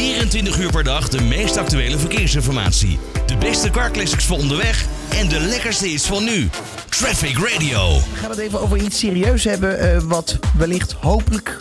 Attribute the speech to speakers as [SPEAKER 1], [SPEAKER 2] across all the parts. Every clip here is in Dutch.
[SPEAKER 1] 24 uur per dag de meest actuele verkeersinformatie. De beste carclassics voor onderweg en de lekkerste is van nu. Traffic Radio.
[SPEAKER 2] We gaan het even over iets serieus hebben, eh, wat wellicht hopelijk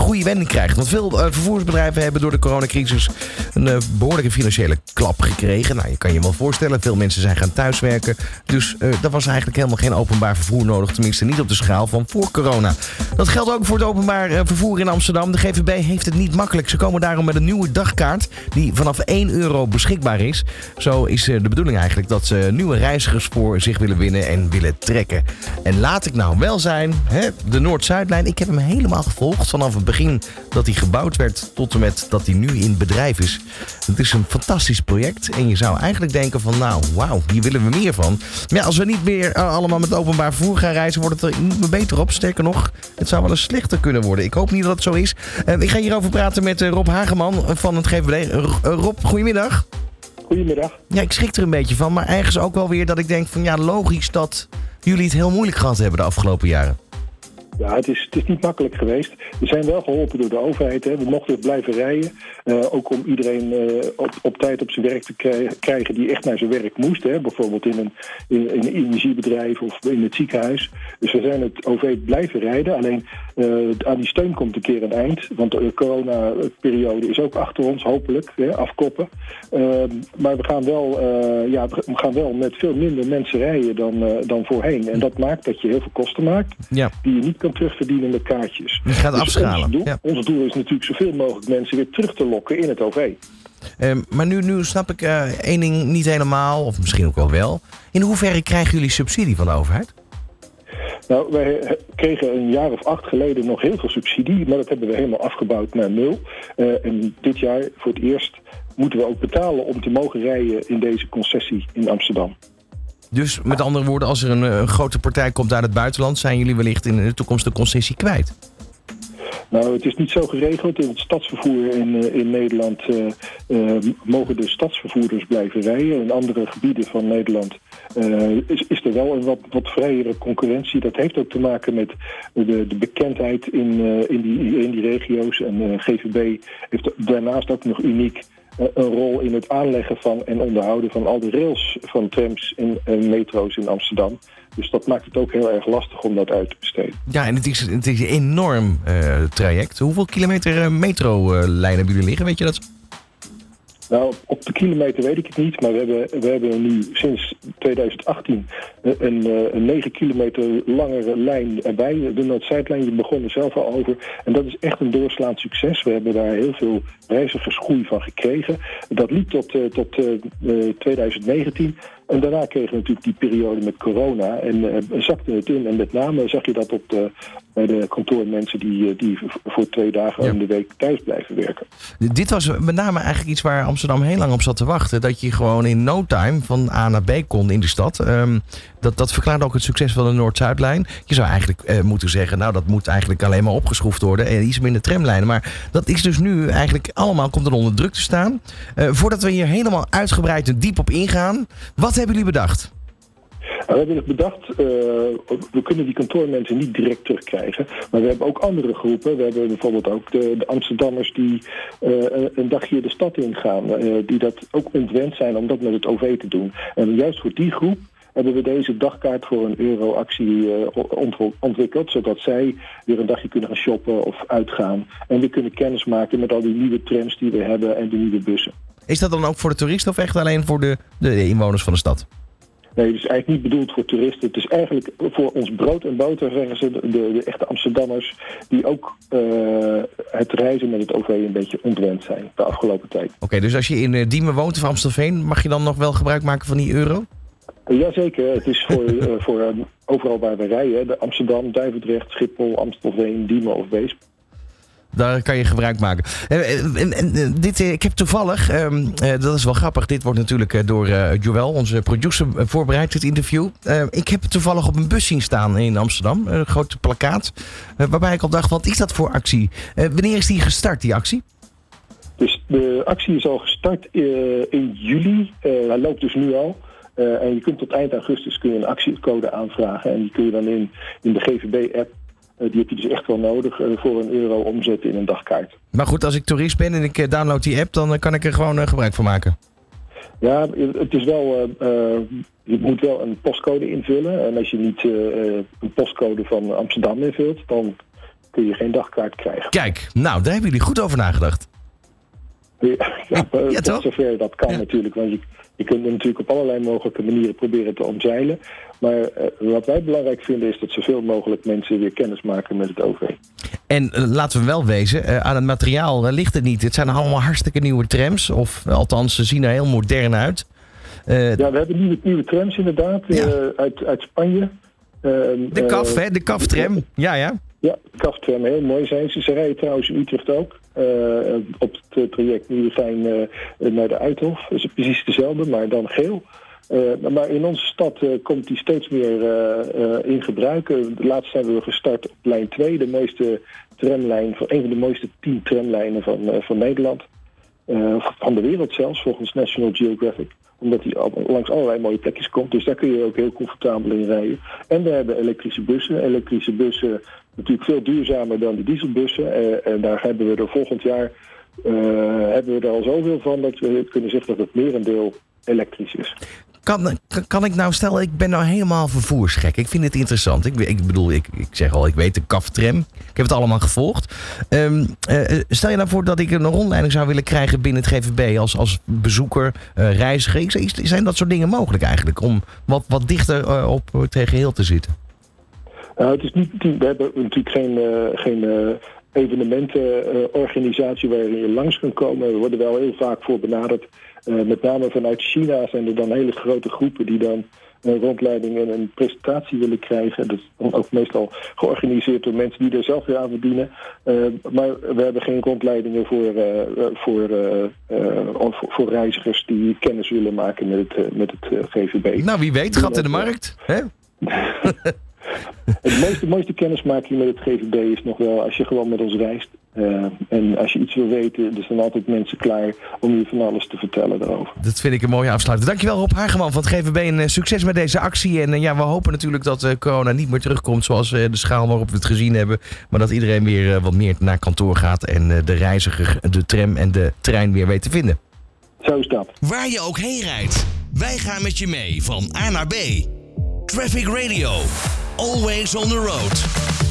[SPEAKER 2] goede wending krijgt. Want veel eh, vervoersbedrijven hebben door de coronacrisis een eh, behoorlijke financiële klap gekregen. Nou, je kan je wel voorstellen, veel mensen zijn gaan thuiswerken. Dus uh, er was eigenlijk helemaal geen openbaar vervoer nodig. Tenminste niet op de schaal van voor corona. Dat geldt ook voor het openbaar vervoer in Amsterdam. De GVB heeft het niet makkelijk. Ze komen daarom met een nieuwe dagkaart die vanaf 1 euro beschikbaar is. Zo is de bedoeling eigenlijk dat ze nieuwe reizigers voor zich willen winnen en willen trekken. En laat ik nou wel zijn, hè, de Noord-Zuidlijn. Ik heb hem helemaal gevolgd vanaf begin dat hij gebouwd werd tot en met dat hij nu in bedrijf is. Het is een fantastisch project en je zou eigenlijk denken van nou, wauw, hier willen we meer van. Maar ja, als we niet meer uh, allemaal met openbaar vervoer gaan reizen, wordt het er niet beter op. Sterker nog, het zou wel eens slechter kunnen worden. Ik hoop niet dat het zo is. Uh, ik ga hierover praten met uh, Rob Hageman van het GVD. Rob, goedemiddag.
[SPEAKER 3] Goedemiddag.
[SPEAKER 2] Ja, ik schrik er een beetje van, maar ergens ook wel weer dat ik denk van ja, logisch dat jullie het heel moeilijk gehad hebben de afgelopen jaren.
[SPEAKER 3] Ja, het is, het is niet makkelijk geweest. We zijn wel geholpen door de overheid. Hè. We mochten blijven rijden. Uh, ook om iedereen uh, op, op tijd op zijn werk te krijgen die echt naar zijn werk moest. Hè. Bijvoorbeeld in een, in, in, een energiebedrijf of in het ziekenhuis. Dus we zijn het OV blijven rijden. Alleen uh, aan die steun komt een keer een eind. Want de coronaperiode is ook achter ons, hopelijk, hè, afkoppen. Ehm, maar we gaan, wel, ja, we gaan wel met veel minder mensen rijden dan, dan voorheen. En dat maakt dat je heel veel kosten maakt
[SPEAKER 2] ja.
[SPEAKER 3] die je niet kan terugverdienen met kaartjes.
[SPEAKER 2] Je gaat
[SPEAKER 3] dus
[SPEAKER 2] afschalen.
[SPEAKER 3] Ons doel,
[SPEAKER 2] ja.
[SPEAKER 3] ons doel is natuurlijk zoveel mogelijk mensen weer terug te lokken in het OV.
[SPEAKER 2] Um, maar nu, nu snap ik één ding niet helemaal, of misschien ook wel wel. In hoeverre krijgen jullie subsidie van de overheid?
[SPEAKER 3] Nou, wij kregen een jaar of acht geleden nog heel veel subsidie, maar dat hebben we helemaal afgebouwd naar nul. Uh, en dit jaar voor het eerst moeten we ook betalen om te mogen rijden in deze concessie in Amsterdam.
[SPEAKER 2] Dus met andere woorden, als er een, een, grote partij komt uit het buitenland, zijn jullie wellicht in de toekomst de concessie kwijt?
[SPEAKER 3] Nou, het is niet zo geregeld. In het stadsvervoer in, in Nederland uh, uh, mogen de stadsvervoerders blijven rijden. In andere gebieden van Nederland is, is er wel een wat, wat vrijere concurrentie. Dat heeft ook te maken met de, de bekendheid in, in, die, in die regio's. En GVB heeft daarnaast ook nog uniek een rol in het aanleggen van en onderhouden van al de rails van trams en, metro's in Amsterdam. Dus dat maakt het ook heel erg lastig om dat uit te besteden.
[SPEAKER 2] Ja, en het is, het is een enorm traject. Hoeveel kilometer uh, metrolijn hebben jullie liggen? Weet je dat?
[SPEAKER 3] Nou, op de kilometer weet ik het niet, maar we hebben, we hebben nu sinds 2018 een, een 9 kilometer langere lijn erbij. De Noord-Zuidlijn, je begon er zelf al over. En dat is echt een doorslaand succes. We hebben daar heel veel reizigersgroei van gekregen. Dat liep tot, uh, tot uh, 2019. En daarna kregen we natuurlijk die periode met corona en uh, zakte het in. En met name zag je dat op de, bij de kantoormensen die, die voor twee dagen ja. in de week thuis blijven werken.
[SPEAKER 2] Dit was met name eigenlijk iets waar Amsterdam heel lang op zat te wachten. Dat je gewoon in no time van A naar B kon in de stad. Um, dat, dat verklaart ook het succes van de Noord-Zuidlijn. Je zou eigenlijk uh, moeten zeggen, nou dat moet eigenlijk alleen maar opgeschroefd worden. En iets minder tramlijnen. Maar dat is dus nu eigenlijk allemaal, komt er onder druk te staan. Uh, voordat we hier helemaal uitgebreid en diep op ingaan. Wat hebben jullie bedacht?
[SPEAKER 3] We hebben het bedacht, uh, we kunnen die kantoormensen niet direct terugkrijgen. Maar we hebben ook andere groepen. We hebben bijvoorbeeld ook de, Amsterdammers die uh, een dagje de stad ingaan. Uh, die dat ook ontwend zijn om dat met het OV te doen. En juist voor die groep hebben we deze dagkaart voor een euro-actie ontwikkeld. Zodat zij weer een dagje kunnen gaan shoppen of uitgaan. En we kunnen kennis maken met al die nieuwe trams die we hebben en de nieuwe bussen.
[SPEAKER 2] Is dat dan ook voor de toeristen of echt alleen voor de, de inwoners van de stad?
[SPEAKER 3] Nee, het is eigenlijk niet bedoeld voor toeristen. Het is eigenlijk voor ons brood en boter, zeggen ze, de, de echte Amsterdammers... die ook uh, het reizen met het OV een beetje ontwend zijn de afgelopen tijd.
[SPEAKER 2] Oké, okay, dus als je in uh, Diemen woont of Amstelveen... mag je dan nog wel gebruik maken van die euro?
[SPEAKER 3] Uh, Jazeker, het is voor, uh, voor overal waar we rijden. De Amsterdam, Duivendrecht, Schiphol, Amstelveen, Diemen of Weesp.
[SPEAKER 2] Daar kan je gebruik maken. En, en, dit, ik heb toevallig, uh, dat is wel grappig, dit wordt natuurlijk door Joël, onze producer, voorbereid, dit interview. ik heb toevallig op een bus zien staan in Amsterdam, een grote plakkaat, waarbij ik al dacht, wat is dat voor actie? wanneer is die gestart, die actie?
[SPEAKER 3] Dus de actie is al gestart in juli, hij loopt dus nu al. en je kunt tot eind augustus kun je een actiecode aanvragen en die kun je dan in, in de GVB-app die heb je dus echt wel nodig voor een euro omzetten in een dagkaart.
[SPEAKER 2] Maar goed, als ik toerist ben en ik download die app, dan kan ik er gewoon gebruik van maken.
[SPEAKER 3] Ja, het is wel. je moet wel een postcode invullen. En als je niet een postcode van Amsterdam invult, dan kun je geen dagkaart krijgen.
[SPEAKER 2] Kijk, nou, daar hebben jullie goed over nagedacht.
[SPEAKER 3] Ja, ja, tot zover dat kan natuurlijk. Want je, je kunt het natuurlijk op allerlei mogelijke manieren proberen te omzeilen. Maar uh, wat wij belangrijk vinden is dat zoveel mogelijk mensen weer kennis maken met het OV.
[SPEAKER 2] En uh, laten we wel wezen, uh, aan het materiaal ligt het niet. Het zijn allemaal hartstikke nieuwe trams. Of althans, ze zien er heel modern uit.
[SPEAKER 3] ja, we hebben nieuwe, nieuwe trams inderdaad uit, uit Spanje.
[SPEAKER 2] de KAF, hè? De KAF-tram. Ja, ja.
[SPEAKER 3] Ja, de KAF-tram, heel mooi zijn ze. Ze rijden trouwens in Utrecht ook. Op het traject Nieuwegein uh, naar de Uithof. Dat is precies dezelfde, maar dan geel. Uh, maar in onze stad komt die steeds meer in gebruik. laatst hebben we gestart op lijn 2, de mooiste tramlijn, een van de mooiste tien tramlijnen van, van Nederland. van de wereld zelfs, volgens National Geographic. Omdat die langs allerlei mooie plekjes komt. Dus daar kun je ook heel comfortabel in rijden. En we hebben elektrische bussen. Elektrische bussen natuurlijk veel duurzamer dan de dieselbussen. en daar hebben we er volgend jaar hebben we er al zoveel van dat we kunnen zeggen dat het merendeel elektrisch is.
[SPEAKER 2] Kan, kan ik nou, stel ik ben nou helemaal vervoersgek. Ik vind het interessant. Ik, ik bedoel, ik, ik zeg al, ik weet de kaftram. Ik heb het allemaal gevolgd. Um, uh, stel je nou voor dat ik een rondleiding zou willen krijgen binnen het GVB als, als bezoeker, reiziger. Zijn dat soort dingen mogelijk eigenlijk? Om wat, wat dichter op het geheel te zitten?
[SPEAKER 3] Nou, het is niet, we hebben natuurlijk geen, geen evenementenorganisatie waarin je langs kan komen. We worden wel heel vaak voor benaderd uh, met name vanuit China zijn er dan hele grote groepen die dan een rondleiding en een presentatie willen krijgen. Dat is dan ook meestal georganiseerd door mensen die er zelf weer aan verdienen. Uh, maar we hebben geen rondleidingen voor, uh, voor, voor, voor, reizigers die kennis willen maken met het, met het GVB.
[SPEAKER 2] Nou, wie weet, gat in de markt. Hè?
[SPEAKER 3] Het mooiste, mooiste kennismaking met het GVB is nog wel als je gewoon met ons reist. Uh, en als je iets wil weten, er zijn altijd mensen klaar om je van alles te vertellen daarover.
[SPEAKER 2] Dat vind ik een mooie afsluiting. Dankjewel Rob Hageman van het GVB en uh, succes met deze actie. En uh, ja, we hopen natuurlijk dat corona niet meer terugkomt zoals de schaal waarop we het gezien hebben. Maar dat iedereen weer wat meer naar kantoor gaat en de reiziger, de tram en de trein weer weet te vinden.
[SPEAKER 3] Zo is dat.
[SPEAKER 1] Waar je ook heen rijdt, wij gaan met je mee van A naar B. Traffic Radio. Always on the road.